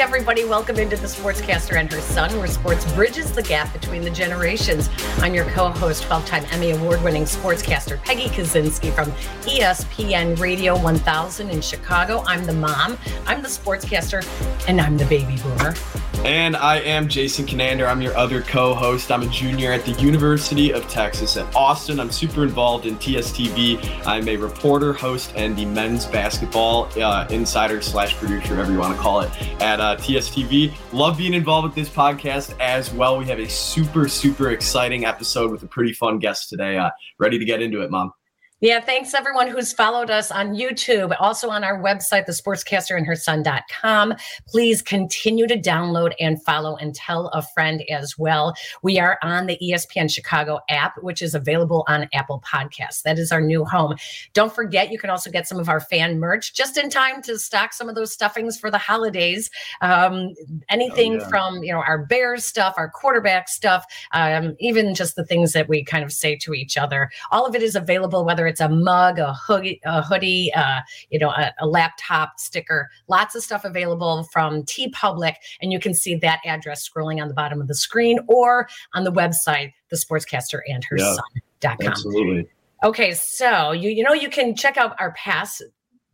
Everybody, welcome into the Sportscaster and her son, where sports bridges the gap between the generations. I'm your co host, 12 time Emmy Award winning sportscaster Peggy Kusinski from ESPN Radio 1000 in Chicago. I'm the mom, I'm the sportscaster, and I'm the baby boomer. And I am Jason Conander. I'm your other co host. I'm a junior at the University of Texas at Austin. I'm super involved in TSTV. I'm a reporter, host, and the men's basketball uh, insider slash producer, whatever you want to call it, at uh, TSTV. Love being involved with this podcast as well. We have a super, super exciting episode with a pretty fun guest today. Uh, ready to get into it, Mom? Yeah, thanks everyone who's followed us on YouTube, also on our website, thesportscasterandherson.com. Please continue to download and follow and tell a friend as well. We are on the ESPN Chicago app, which is available on Apple Podcasts. That is our new home. Don't forget, you can also get some of our fan merch just in time to stock some of those stuffings for the holidays. Um, anything oh, yeah. from, you know, our Bears stuff, our quarterback stuff, um, even just the things that we kind of say to each other. All of it is available, whether it's a mug, a hoodie, a hoodie, uh, you know, a, a, laptop sticker. Lots of stuff available from T TeePublic, and you can see that address scrolling on the bottom of the screen or on the website, the sportscaster and her yeah, son.com. Absolutely. Okay, so you you know you can check out our past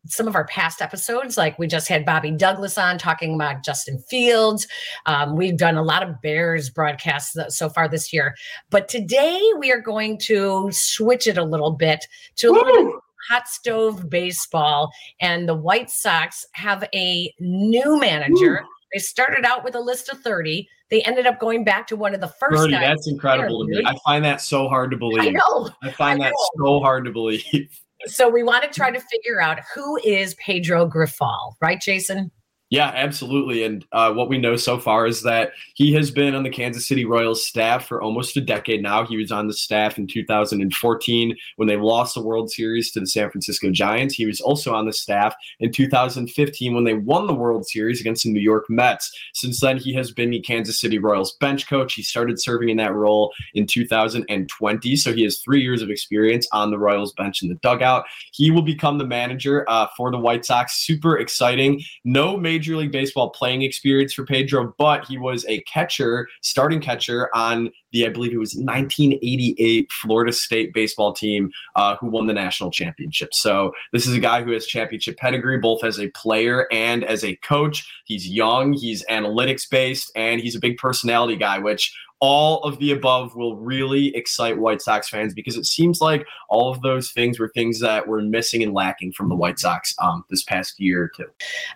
some of our past episodes, like we just had Bobby Douglas on talking about Justin Fields. Um, we've done a lot of Bears broadcasts so far this year, but today we are going to switch it a little bit to a little hot stove baseball. And the White Sox have a new manager. Ooh. They started out with a list of 30. They ended up going back to one of the first. 30, that's incredible to me. I find that so hard to believe. I know. I find I know. that so hard to believe. So we want to try to figure out who is Pedro Grifol, right, Jason? Yeah, absolutely. And uh, what we know so far is that he has been on the Kansas City Royals staff for almost a decade now. He was on the staff in 2014 when they lost the World Series to the San Francisco Giants. He was also on the staff in 2015 when they won the World Series against the New York Mets. Since then, he has been the Kansas City Royals bench coach. He started serving in that role in 2020. So he has three years of experience on the Royals bench in the dugout. He will become the manager uh, for the White Sox. Super exciting. No major Major League Baseball playing experience for Pedro, but he was a catcher, starting catcher on the, I believe it was 1988 Florida State baseball team uh, who won the national championship. So this is a guy who has championship pedigree, both as a player and as a coach. He's young, he's analytics based, and he's a big personality guy, which all of the above will really excite White Sox fans because it seems like all of those things were things that were missing and lacking from the White Sox um, this past year or two.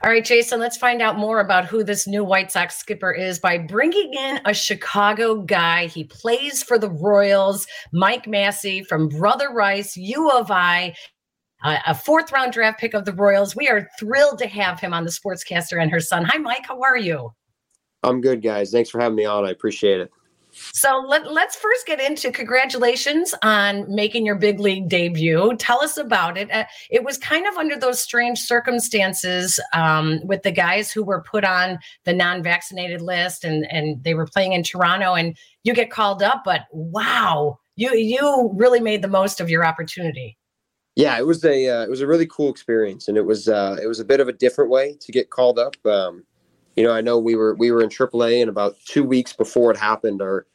All right, Jason, let's find out more about who this new White Sox skipper is by bringing in a Chicago guy. He plays for the Royals, Mike Massey from Brother Rice, U of I. Uh, a fourth round draft pick of the Royals. We are thrilled to have him on the Sportscaster and her son. Hi, Mike. How are you? I'm good, guys. Thanks for having me on. I appreciate it. So let, us first get into congratulations on making your big league debut. Tell us about it. Uh, it was kind of under those strange circumstances um, with the guys who were put on the non-vaccinated list, and and they were playing in Toronto, and you get called up. But wow, you you really made the most of your opportunity. Yeah, it was a uh, it was a really cool experience, and it was uh, it was a bit of a different way to get called up. Um, you know, I know we were we were in AAA, and about two weeks before it happened, our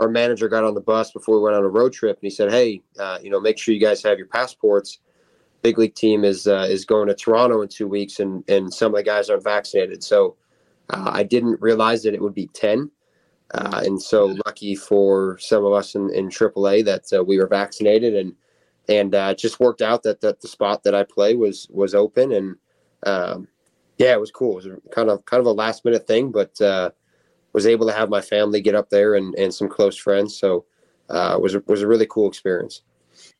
our manager got on the bus before we went on a road trip, and he said, "Hey, uh, you know, make sure you guys have your passports. Big league team is uh, is going to Toronto in two weeks, and and some of the guys aren't vaccinated." So uh, I didn't realize that it would be ten, uh, and so lucky for some of us in, in AAA that uh, we were vaccinated, and and uh, just worked out that that the spot that I play was was open, and um, yeah, it was cool. It was kind of kind of a last minute thing, but uh, was able to have my family get up there and, and some close friends. So uh, it was a, was a really cool experience.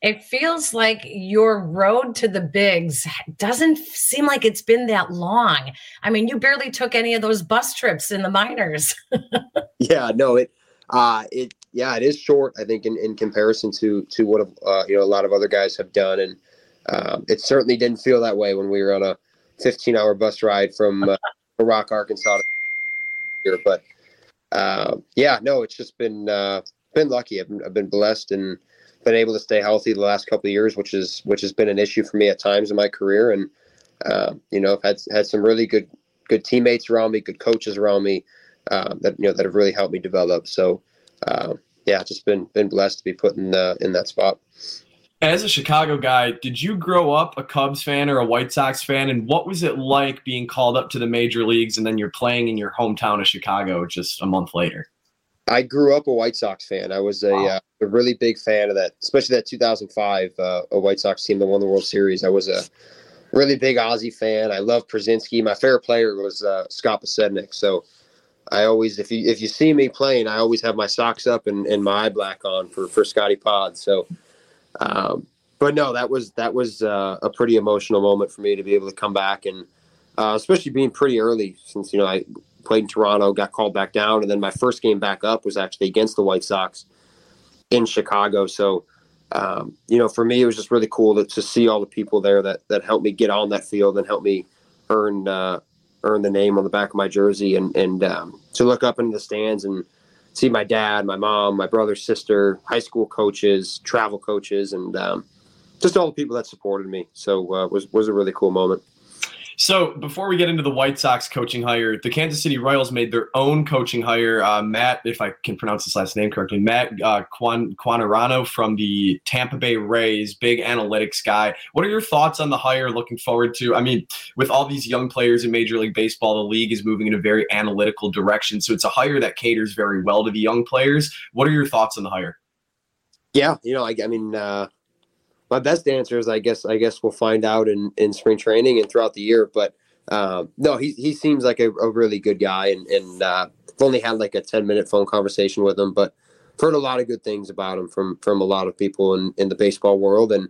It feels like your road to the bigs doesn't seem like it's been that long. I mean, you barely took any of those bus trips in the minors. yeah, no, it, uh, it, yeah, it is short. I think in, in comparison to to what uh, you know a lot of other guys have done, and um, it certainly didn't feel that way when we were on a 15 hour bus ride from uh, Rock, Arkansas here. But uh, yeah, no, it's just been uh, been lucky. I've been, I've been blessed and been able to stay healthy the last couple of years, which is which has been an issue for me at times in my career. And uh, you know, I've had had some really good good teammates around me, good coaches around me um, that you know that have really helped me develop. So uh, yeah, just been been blessed to be put in uh, in that spot. As a Chicago guy, did you grow up a Cubs fan or a White Sox fan? And what was it like being called up to the major leagues and then you're playing in your hometown of Chicago just a month later? I grew up a White Sox fan. I was a, wow. uh, a really big fan of that, especially that 2005 uh, a White Sox team that won the World Series. I was a really big Ozzie fan. I love Pierzynski. My favorite player was uh, Scott Podsednik. So I always, if you if you see me playing, I always have my socks up and, and my eye black on for for Scotty Pod. So, um, but no, that was that was uh, a pretty emotional moment for me to be able to come back and uh, especially being pretty early since you know I played in Toronto, got called back down, and then my first game back up was actually against the White Sox in Chicago. So, um, you know, for me, it was just really cool to, to, see all the people there that that helped me get on that field and help me earn uh, earn the name on the back of my jersey, and and um, to look up into the stands and see my dad, my mom, my brother, sister, high school coaches, travel coaches, and um, just all the people that supported me. So uh, was was a really cool moment. So before we get into the White Sox coaching hire, the Kansas City Royals made their own coaching hire. Uh, Matt, if I can pronounce his last name correctly, Matt uh, Quan, from the Tampa Bay Rays, big analytics guy. What are your thoughts on the hire? Looking forward to. I mean, with all these young players in Major League Baseball, the league is moving in a very analytical direction. So it's a hire that caters very well to the young players. What are your thoughts on the hire? Yeah, you know, I, I mean. Uh my best answer is I guess I guess we'll find out in, in spring training and throughout the year. But um, no, he he seems like a, a really good guy, and and uh, I've only had like a ten minute phone conversation with him, but heard a lot of good things about him from from a lot of people in in the baseball world. And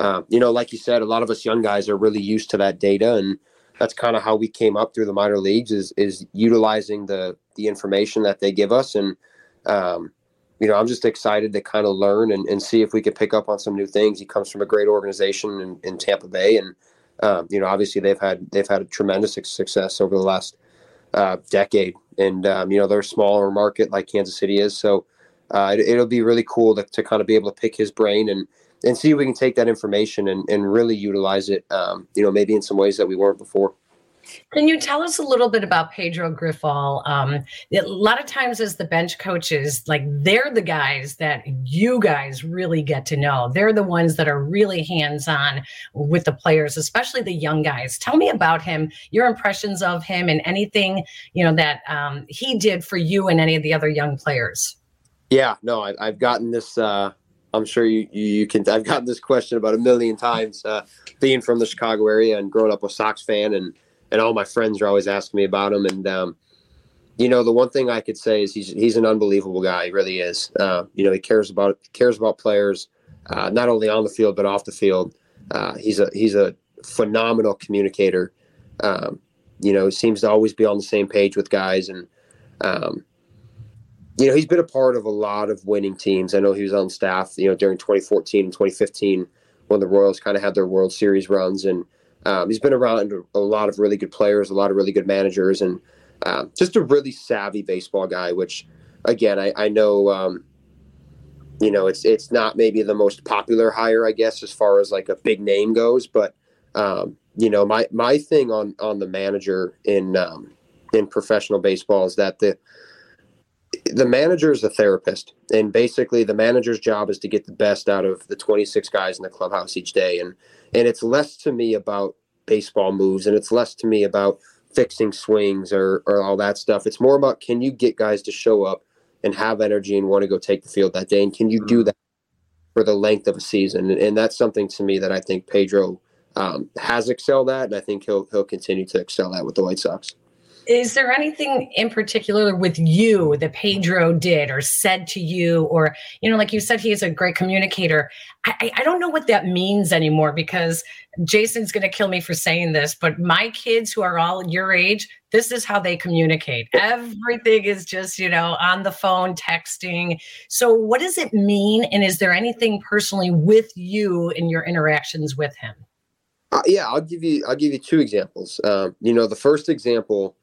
uh, you know, like you said, a lot of us young guys are really used to that data, and that's kind of how we came up through the minor leagues is is utilizing the the information that they give us and um, you know, I'm just excited to kind of learn and, and see if we could pick up on some new things. He comes from a great organization in, in Tampa Bay, and um, you know, obviously they've had they've had a tremendous success over the last uh, decade. And um, you know, they're a smaller market like Kansas City is, so uh, it, will be really cool to, to kind of be able to pick his brain and and see if we can take that information and, and really utilize it. Um, you know, maybe in some ways that we weren't before. Can you tell us a little bit about Pedro Grifol? Um, a lot of times, as the bench coaches, like they're the guys that you guys really get to know. They're the ones that are really hands on with the players, especially the young guys. Tell me about him, your impressions of him, and anything you know that um, he did for you and any of the other young players. Yeah, no, I, have gotten this. Uh, I'm sure you, you can. I've gotten this question about a million times. Uh, being from the Chicago area and growing up a Sox fan and and all my friends are always asking me about him. And um, you know, the one thing I could say is he's he's an unbelievable guy. He really is. Uh, you know, he cares about cares about players, uh, not only on the field but off the field. Uh, he's a he's a phenomenal communicator. Um, you know, seems to always be on the same page with guys, and um, you know, he's been a part of a lot of winning teams. I know he was on staff, you know, during 2014 and 2015 when the Royals kind of had their World Series runs, and um, he's been around a lot of really good players, a lot of really good managers, and um, just a really savvy baseball guy. Which, again, I, I know, um, you know, it's it's not maybe the most popular hire, I guess, as far as like a big name goes. But um, you know, my my thing on on the manager in um, in professional baseball is that the the manager is a therapist, and basically the manager's job is to get the best out of the 26 guys in the clubhouse each day. And and it's less to me about baseball moves, and it's less to me about fixing swings or or all that stuff. It's more about can you get guys to show up and have energy and want to go take the field that day, and can you do mm-hmm. that for the length of a season? And, and that's something to me that I think Pedro um, has excelled at, and I think he'll he'll continue to excel at with the White Sox is there anything in particular with you that Pedro did or said to you, or you know, like you said, he is a great communicator. I, I don't know what that means anymore because Jason's going to kill me for saying this, but my kids who are all your age, this is how they communicate. Everything is just you know on the phone, texting. So, what does it mean? And is there anything personally with you in your interactions with him? Uh, yeah, I'll give you. I'll give you two examples. Um, you know, the first example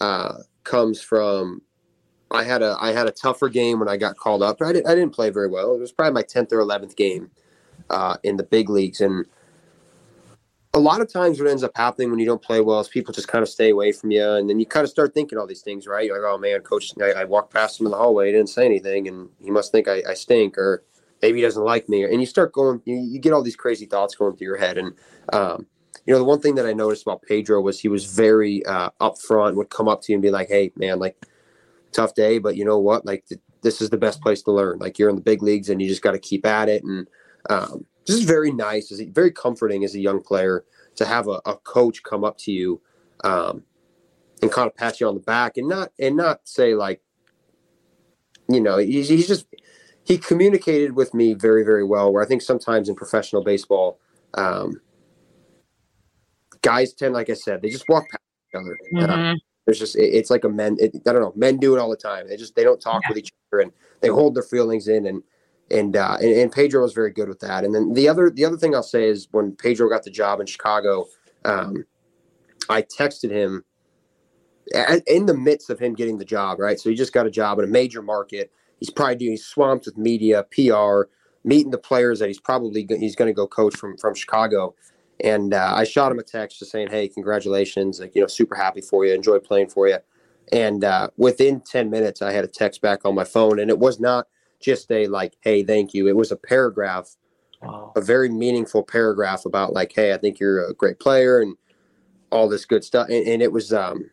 uh, comes from I had a I had a tougher game when I got called up. I didn't I didn't play very well. It was probably my tenth or eleventh game uh, in the big leagues, and a lot of times what ends up happening when you don't play well is people just kind of stay away from you and then you kind of start thinking all these things right you're like oh man coach i, I walked past him in the hallway he didn't say anything and he must think i, I stink or maybe he doesn't like me and you start going you, you get all these crazy thoughts going through your head and um, you know the one thing that i noticed about pedro was he was very uh, upfront would come up to you and be like hey man like tough day but you know what like th- this is the best place to learn like you're in the big leagues and you just got to keep at it and um, just very nice, is very comforting as a young player to have a, a coach come up to you um, and kind of pat you on the back and not and not say like, you know, he's, he's just he communicated with me very very well. Where I think sometimes in professional baseball, um, guys tend, like I said, they just walk past each other. Mm-hmm. Uh, there's just it, it's like a men. It, I don't know. Men do it all the time. They just they don't talk yeah. with each other and they hold their feelings in and and, uh, and, and Pedro was very good with that. And then the other the other thing I'll say is when Pedro got the job in Chicago, um, I texted him in the midst of him getting the job. Right, so he just got a job in a major market. He's probably doing he's swamped with media, PR, meeting the players that he's probably he's going to go coach from from Chicago. And uh, I shot him a text just saying, "Hey, congratulations! Like you know, super happy for you. Enjoy playing for you." And uh, within ten minutes, I had a text back on my phone, and it was not just a like, hey, thank you. It was a paragraph, wow. a very meaningful paragraph about like, hey, I think you're a great player and all this good stuff. And, and it was um,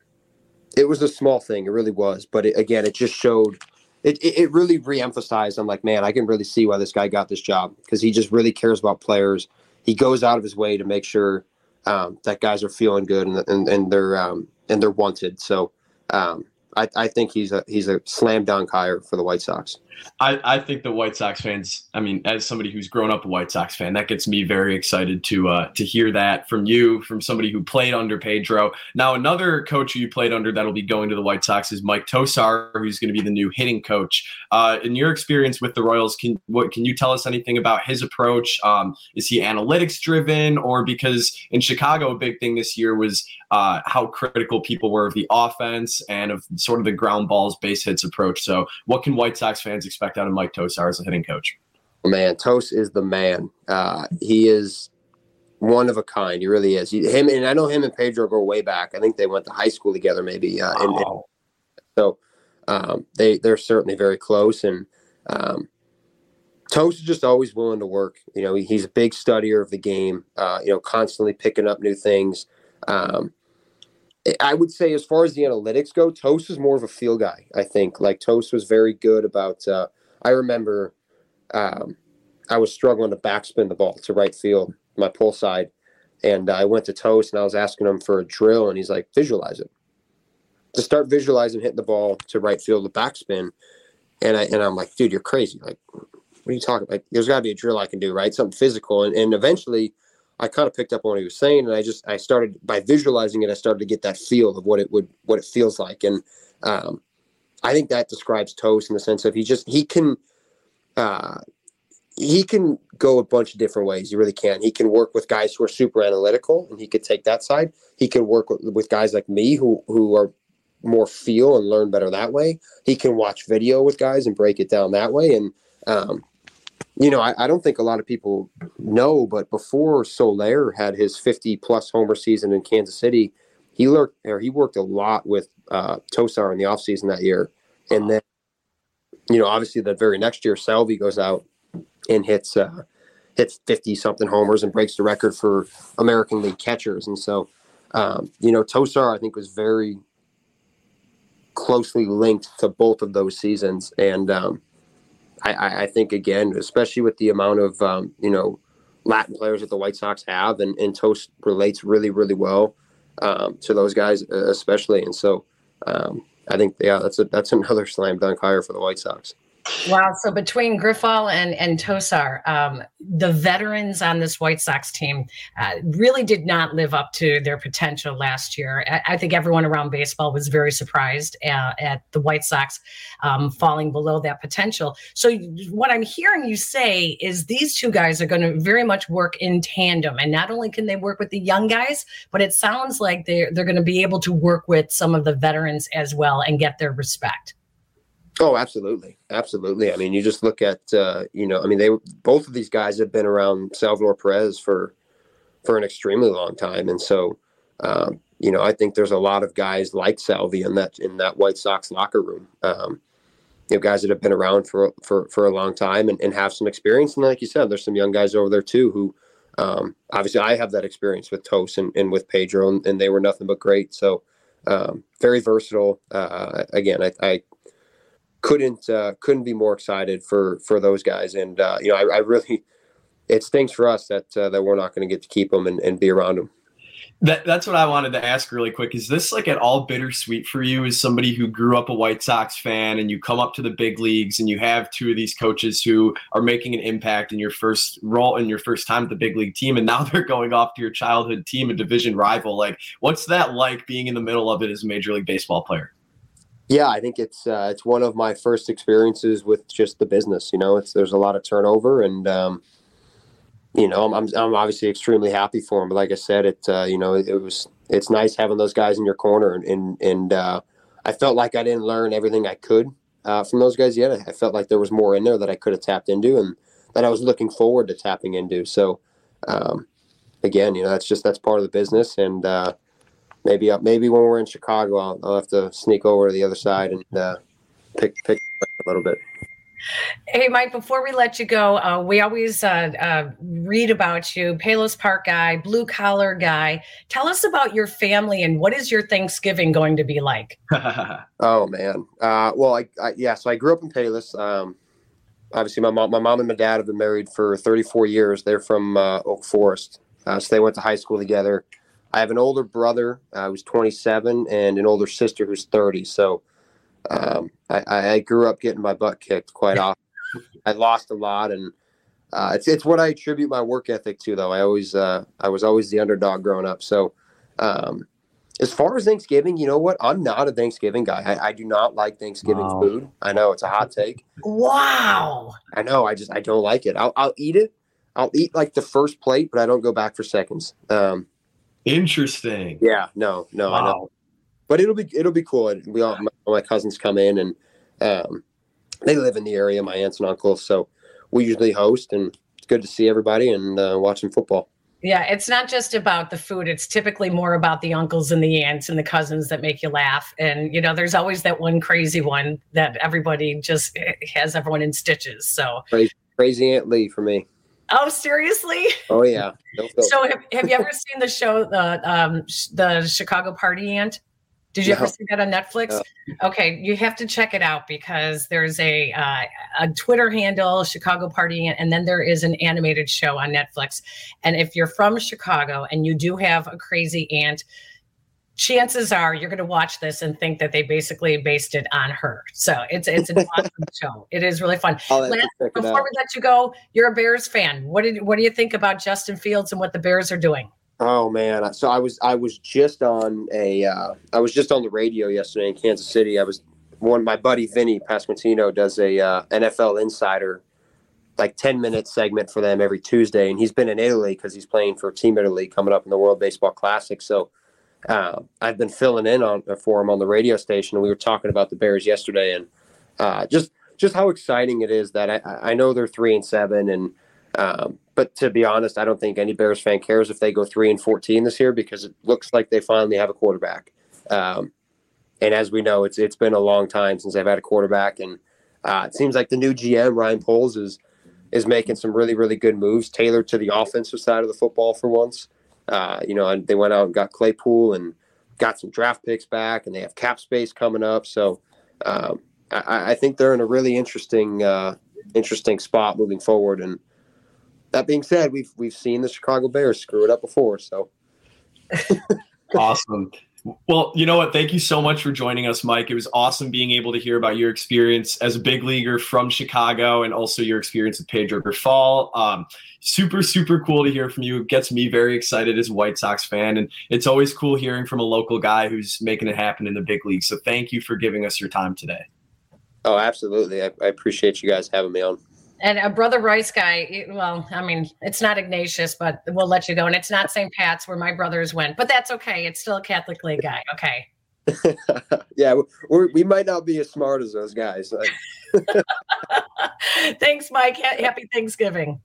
it was a small thing. It really was. But it, again, it just showed. It, it, it really reemphasized. I'm like, man, I can really see why this guy got this job because he just really cares about players. He goes out of his way to make sure um, that guys are feeling good and and, and they're um, and they're wanted. So um, I, I think he's a he's a slam dunk hire for the White Sox. I, I think the White Sox fans. I mean, as somebody who's grown up a White Sox fan, that gets me very excited to uh, to hear that from you, from somebody who played under Pedro. Now, another coach who you played under that'll be going to the White Sox is Mike Tosar, who's going to be the new hitting coach. Uh, in your experience with the Royals, can what can you tell us anything about his approach? Um, is he analytics driven, or because in Chicago, a big thing this year was uh, how critical people were of the offense and of sort of the ground balls, base hits approach. So, what can White Sox fans expect out of Mike Tosar as a hitting coach? Man, Tos is the man. Uh, he is one of a kind. He really is. He, him and I know him and Pedro go way back. I think they went to high school together, maybe. Uh, and, and so um, they they're certainly very close. And um, Tos is just always willing to work. You know, he, he's a big studier of the game. Uh, you know, constantly picking up new things. Um, I would say, as far as the analytics go, Tos is more of a field guy. I think like Tos was very good about. Uh, I remember um, I was struggling to backspin the ball to right field, my pull side, and I went to Tos and I was asking him for a drill, and he's like, "Visualize it." To start visualizing hitting the ball to right field, the backspin, and I and I'm like, "Dude, you're crazy! Like, what are you talking? Like, there's got to be a drill I can do, right? Something physical." And and eventually I kind of picked up on what he was saying, and I just I started by visualizing it. I started to get that feel of what it would what it feels like, and um, I think that describes Tos in the sense of he just he can uh, he can go a bunch of different ways. He really can. He can work with guys who are super analytical, and he could take that side. He can work with, with guys like me who who are more feel and learn better that way. He can watch video with guys and break it down that way, and um, you know, I, I, don't think a lot of people know, but before Soler had his 50 plus homer season in Kansas City, he worked or he worked a lot with uh, Tosar in the offseason that year. And then, you know, obviously that very next year, Salvy goes out and hits uh, hits 50 something homers and breaks the record for American League catchers. And so, um, you know, Tosar, I think, was very closely linked to both of those seasons. And, um, I, I think again, especially with the amount of um, you know Latin players that the White Sox have, and, and Tos relates really really well um, to those guys, especially. And so um, I think yeah, that's a that's another slam dunk hire for the White Sox. Wow. So between Grifol and, and Tosar, um, the veterans on this White Sox team uh, really did not live up to their potential last year. I, I think everyone around baseball was very surprised at, at the White Sox um, falling below that potential. So what I'm hearing you say is these two guys are going to very much work in tandem. And not only can they work with the young guys, but it sounds like they're, they're going to be able to work with some of the veterans as well and get their respect. Oh, absolutely, absolutely. I mean, you just look at uh, you know, I mean, they both of these guys have been around Salvador Perez for for an extremely long time. And so, um, you know, I think there's a lot of guys like Salvy in that in that White Sox locker room. Um, you know, guys that have been around for for for a long time and, and have some experience. And like you said, there's some young guys over there too who um, obviously I have that experience with Tos and, and with Pedro, and, and, they were nothing but great. So um, very versatile. Uh, again, I, I couldn't uh, couldn't be more excited for for those guys. And uh, you know, I, I, really it stinks for us that uh, that we're not going to get to keep them and, and be around them. That, that's what I wanted to ask really quick. Is this like at all bittersweet for you as somebody who grew up a White Sox fan and you come up to the big leagues and you have two of these coaches who are making an impact in your first role in your first time at the big league team and now they're going off to your childhood team, a division rival. Like what's that like being in the middle of it as a major league baseball player? Yeah, I think it's uh, it's one of my first experiences with just the business. You know, it's there's a lot of turnover and um, you know, I'm, I'm obviously extremely happy for him. But like I said, it, uh, you know, it, it, was, it's nice having those guys in your corner. And, and, and uh, I felt like I didn't learn everything I could uh, from those guys yet. I felt like there was more in there that I could have tapped into and that I was looking forward to tapping into. So, um, again, you know, that's just, that's part of the business. And uh, maybe, uh, maybe when we're in Chicago, I'll, I'll, have to sneak over to the other side and uh, pick, pick a little bit. Hey, Mike, before we let you go, uh, we always uh, uh, read about you, Palos Park guy, blue collar guy. Tell us about your family and what is your Thanksgiving going to be like? oh, man. Uh, well, I, I, yeah, so I grew up in Palos. Um, obviously, my mom, my mom and my dad have been married for 34 years. They're from uh, Oak Forest. Uh, so they went to high school together. I have an older brother who's 27 and an older sister who's 30. So, um, I, I, grew up getting my butt kicked quite often. I lost a lot, and uh, it's it's what I attribute my work ethic to. Though I always uh, I was always the underdog growing up. So um, as far as Thanksgiving, you know what? I'm not a Thanksgiving guy. I, I do not like Thanksgiving wow. food. I know it's a hot take. Wow. I know. I just I don't like it. I'll I'll eat it. I'll eat like the first plate, but I don't go back for seconds. Um, Interesting. Yeah. No. No. Wow. I know but it'll be it'll be cool. We all my, my cousins come in and um, they live in the area, my aunts and uncles, so we usually host, and it's good to see everybody and uh, watching football. Yeah, it's not just about the food. It's typically more about the uncles and the aunts and the cousins that make you laugh. And you know, there's always that one crazy one that everybody just eh, has everyone in stitches. So crazy, crazy Aunt Lee for me. Oh, seriously? Oh yeah. so have, have you ever seen the show the um the Chicago Party Aunt? Did you no. ever see that on Netflix? No. Okay, you have to check it out because there's a uh, a Twitter handle, Chicago Party, Aunt, and then there is an animated show on Netflix. And if you're from Chicago and you do have a crazy aunt, chances are you're going to watch this and think that they basically based it on her. So it's it's an awesome show. It is really fun. Last, before we let you go, you're a Bears fan. What did what do you think about Justin Fields and what the Bears are doing? Oh man! So I was I was just on a uh, I was just on the radio yesterday in Kansas City. I was one my buddy Vinny Pasquantino does a uh, NFL Insider like 10 minute segment for them every Tuesday. And he's been in Italy because he's playing for Team Italy coming up in the World Baseball Classic. So uh, I've been filling in on for him on the radio station. And we were talking about the Bears yesterday and uh, just just how exciting it is that I, I know they're three and seven and um, but to be honest, I don't think any Bears fan cares if they go three and fourteen this year because it looks like they finally have a quarterback. Um, and as we know, it's it's been a long time since they've had a quarterback, and uh, it seems like the new GM Ryan Poles is is making some really really good moves tailored to the offensive side of the football for once. Uh, you know, and they went out and got Claypool and got some draft picks back, and they have cap space coming up. So um, I, I, think they're in a really interesting uh, interesting spot moving forward, and that being said, we've we've seen the Chicago Bears screw it up before. So awesome. Well, you know what? Thank you so much for joining us, Mike. It was awesome being able to hear about your experience as a big leaguer from Chicago and also your experience with Pedro Grifol. Um, super, super cool to hear from you. It gets me very excited as a White Sox fan. And it's always cool hearing from a local guy who's making it happen in the big league. So thank you for giving us your time today. Oh, absolutely. I, I appreciate you guys having me on. And a brother Rice guy, well, I mean, it's not Ignatius, but we'll let you go. And it's not St. Pat's where my brothers went, but that's okay. It's still a Catholic League guy. Okay. yeah, we we might not be as smart as those guys. Thanks, Mike. Happy Thanksgiving.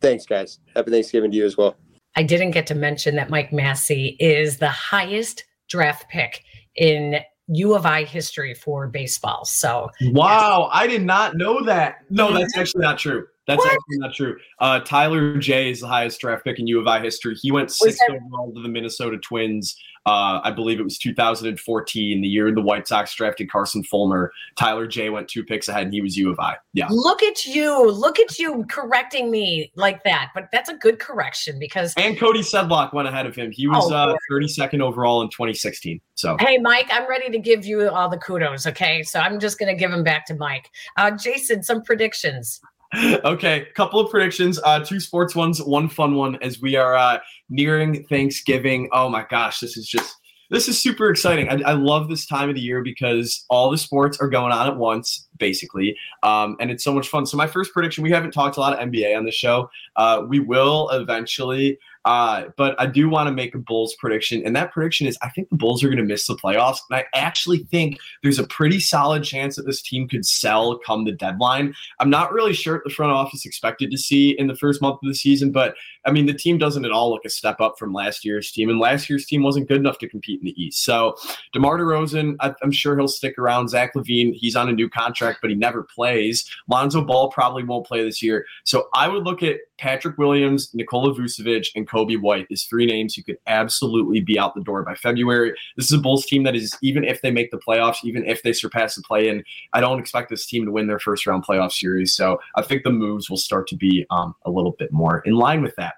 Thanks, guys. Happy Thanksgiving to you as well. I didn't get to mention that Mike Massey is the highest draft pick in U of I history for baseball. So wow, I did not know that. No, that's mm-hmm. actually not true. That's what? actually not true. Uh, Tyler Jay is the highest draft pick in U of I history. He went sixth overall to the Minnesota Twins uh, I believe it was 2014, the year the White Sox drafted Carson Fulmer. Tyler Jay went two picks ahead, and he was U of I. Yeah. Look at you! Look at you correcting me like that. But that's a good correction because. And Cody Sedlock went ahead of him. He was oh, uh, 32nd overall in 2016. So. Hey, Mike, I'm ready to give you all the kudos. Okay, so I'm just going to give them back to Mike. Uh, Jason, some predictions okay, couple of predictions. Uh, two sports ones, one fun one. As we are uh, nearing Thanksgiving. Oh my gosh, this is just this is super exciting. I, I, love this time of the year because all the sports are going on at once, basically, um, and it's so much fun. So my first prediction: we haven't talked a lot of NBA on the show. Uh, we will eventually. Uh, but I do want to make a Bulls prediction, and that prediction is I think the Bulls are going to miss the playoffs, and I actually think there's a pretty solid chance that this team could sell come the deadline. I'm not really sure what the front office expected to see in the first month of the season, but I mean the team doesn't at all look a step up from last year's team, and last year's team wasn't good enough to compete in the East. So DeMar DeRozan, I, I'm sure he'll stick around. Zach LaVine, he's on a new contract, but he never plays. Lonzo Ball probably won't play this year, so I would look at Patrick Williams, Nikola Vucevic, and Coby White is three names who could absolutely be out the door by February. This is a Bulls team that is, even if they make the playoffs, even if they surpass the play in, I don't expect this team to win their first round playoff series. So I think the moves will start to be um, a little bit more in line with that.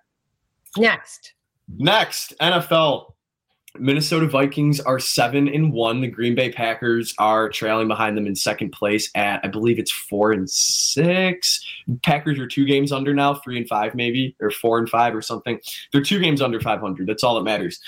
Next. Next, NFL Minnesota Vikings are seven and one. The Green Bay Packers are trailing behind them in second place at I believe it's four and six. Packers are two games under now, three and five maybe, or four and five or something. They're two games under 500. That's all that matters.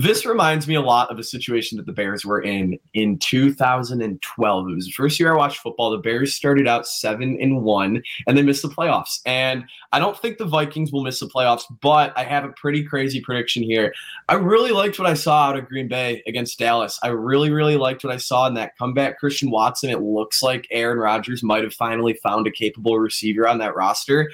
This reminds me a lot of a situation that the Bears were in in 2012. It was the first year I watched football. The Bears started out seven and one, and they missed the playoffs. And I don't think the Vikings will miss the playoffs, but I have a pretty crazy prediction here. I really liked what I saw out of Green Bay against Dallas. I really, really liked what I saw in that comeback. Christian Watson. It looks like Aaron Rodgers might have finally found a capable receiver on that roster.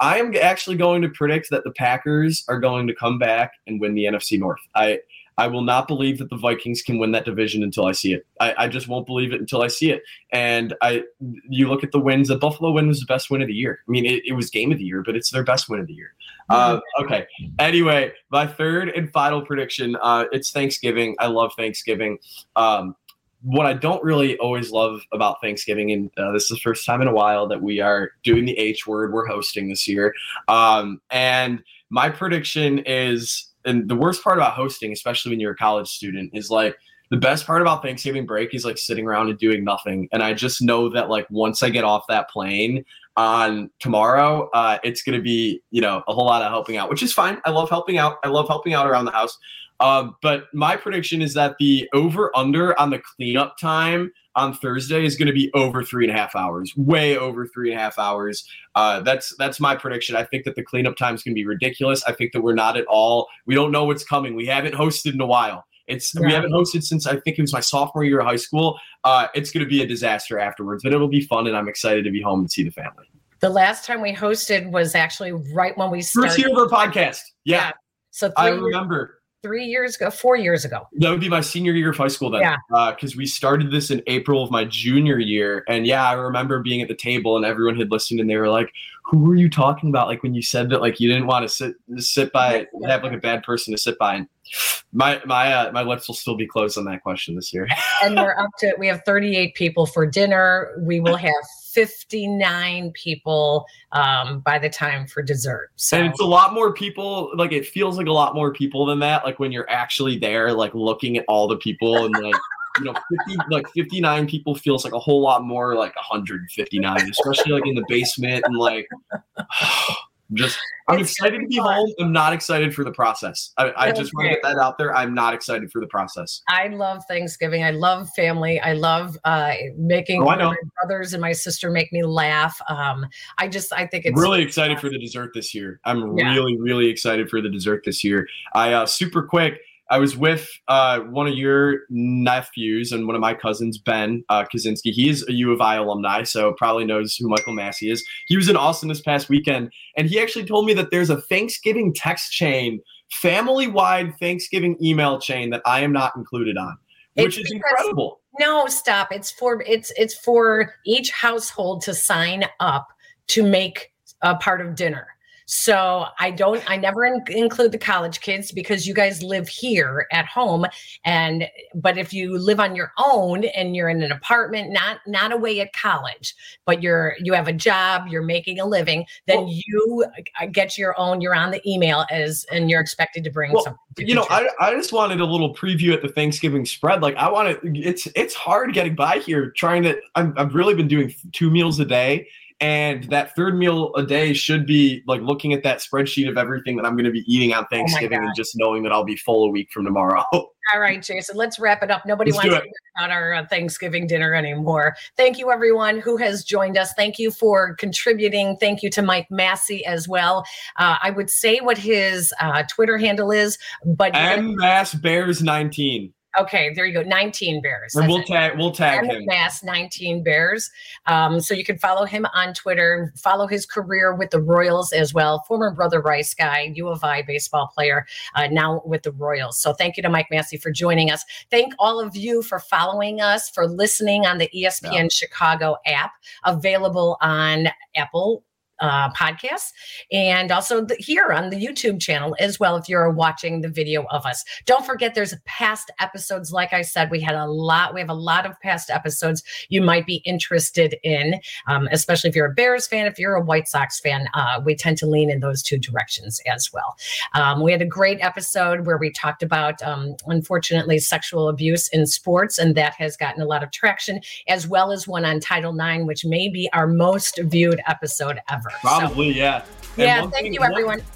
I am actually going to predict that the Packers are going to come back and win the NFC North. I I will not believe that the Vikings can win that division until I see it. I, I, just won't believe it until I see it. And I, you look at the wins. The Buffalo win was the best win of the year. I mean, it, it was game of the year, but it's their best win of the year. Uh, okay. Anyway, my third and final prediction. Uh, it's Thanksgiving. I love Thanksgiving. Um, what I don't really always love about Thanksgiving, and uh, this is the first time in a while that we are doing the H word. We're hosting this year, um, and my prediction is, and the worst part about hosting, especially when you're a college student, is like the best part about Thanksgiving break is like sitting around and doing nothing. And I just know that like once I get off that plane on tomorrow, uh, it's gonna be you know a whole lot of helping out, which is fine. I love helping out. I love helping out around the house. Um, but my prediction is that the over under on the cleanup time on Thursday is going to be over three and a half hours, way over three and a half hours. Uh, that's that's my prediction. I think that the cleanup time is going to be ridiculous. I think that we're not at all. We don't know what's coming. We haven't hosted in a while. It's we haven't hosted since I think it was my sophomore year of high school. Uh, it's going to be a disaster afterwards, but it'll be fun, and I'm excited to be home and see the family. The last time we hosted was actually right when we started. First year of our podcast. Yeah. yeah. So I remember three years ago, four years ago. That would be my senior year of high school then. Yeah. Because uh, we started this in April of my junior year. And yeah, I remember being at the table and everyone had listened and they were like, who were you talking about? Like when you said that, like you didn't want to sit, sit by, have like a bad person to sit by. And my, my, uh, my lips will still be closed on that question this year. and we're up to, we have 38 people for dinner. We will have 59 people um, by the time for dessert. So. And it's a lot more people. Like it feels like a lot more people than that. Like when you're actually there, like looking at all the people and like. you know, 50, like 59 people feels like a whole lot more like 159, especially like in the basement and like just I'm it's excited to be fun. home. I'm not excited for the process. I, I just want to get that out there. I'm not excited for the process. I love Thanksgiving. I love family. I love uh, making oh, my brothers and my sister make me laugh. Um, I just I think it's really excited for the dessert this year. I'm yeah. really really excited for the dessert this year. I uh, super quick I was with uh, one of your nephews and one of my cousins, Ben uh, Kaczynski. He's a U of I alumni, so probably knows who Michael Massey is. He was in Austin this past weekend, and he actually told me that there's a Thanksgiving text chain, family-wide Thanksgiving email chain that I am not included on, which it's is incredible. No, stop! It's for it's it's for each household to sign up to make a part of dinner. So I don't, I never in, include the college kids because you guys live here at home. And, but if you live on your own and you're in an apartment, not, not away at college, but you're, you have a job, you're making a living, then well, you uh, get your own, you're on the email as, and you're expected to bring well, something. You know, I, I just wanted a little preview at the Thanksgiving spread. Like I want to, it's, it's hard getting by here trying to, I've, I've really been doing two meals a day and that third meal a day should be like looking at that spreadsheet of everything that I'm going to be eating on oh Thanksgiving oh and just knowing that I'll be full a week from tomorrow. All right, Jason, let's wrap it up. Nobody let's wants to hear about our uh, Thanksgiving dinner anymore. Thank you, everyone who has joined us. Thank you for contributing. Thank you to Mike Massey as well. Uh, I would say what his uh, Twitter handle is, but M Mass Bears 19. Okay, there you go. 19 Bears. And we'll tag we'll tag him. Mass 19 Bears. Um, so you can follow him on Twitter, follow his career with the Royals as well. Former brother Rice guy, U of I baseball player, uh, now with the Royals. So thank you to Mike Massey for joining us. Thank all of you for following us, for listening on the ESPN yeah. Chicago app, available on Apple uh, podcasts and also the, here on the YouTube channel as well if you're watching the video of us. Don't forget there's past episodes. Like I said, we had a lot, we have a lot of past episodes you might be interested in, um, especially if you're a Bears fan, if you're a White Sox fan, uh, we tend to lean in those two directions as well. Um, we had a great episode where we talked about, um, unfortunately, sexual abuse in sports, and that has gotten a lot of traction, as well as one on Title IX, which may be our most viewed episode ever ever. Probably, so, yeah. And yeah, thank thing, you, everyone. One,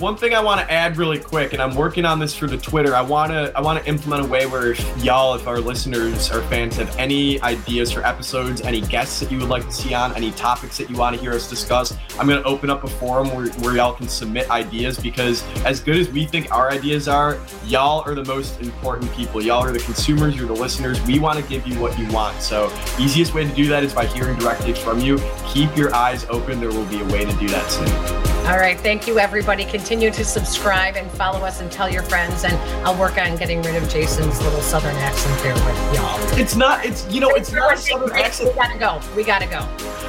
one thing I want to add really quick, and I'm working on this for the Twitter. I want to I want to implement a way where if y'all, if our listeners or fans have any ideas for episodes, any guests that you would like to see on, any topics that you want to hear us discuss, I'm going to open up a forum where, where y'all can submit ideas because as good as we think our ideas are, y'all are the most important people. Y'all are the consumers, you're the listeners. We want to give you what you want. So easiest way to do that is by hearing directly from you. Keep your eyes open. There will be a way to do that soon. All right. Thank you, everybody. Continue to subscribe and follow us and tell your friends. And I'll work on getting rid of Jason's little southern accent there with y'all. It's not, it's, you know, it's not a southern accent. We got to go. We got to go.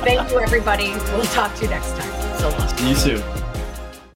Thank you, everybody. We'll talk to you next time. So long. See you soon.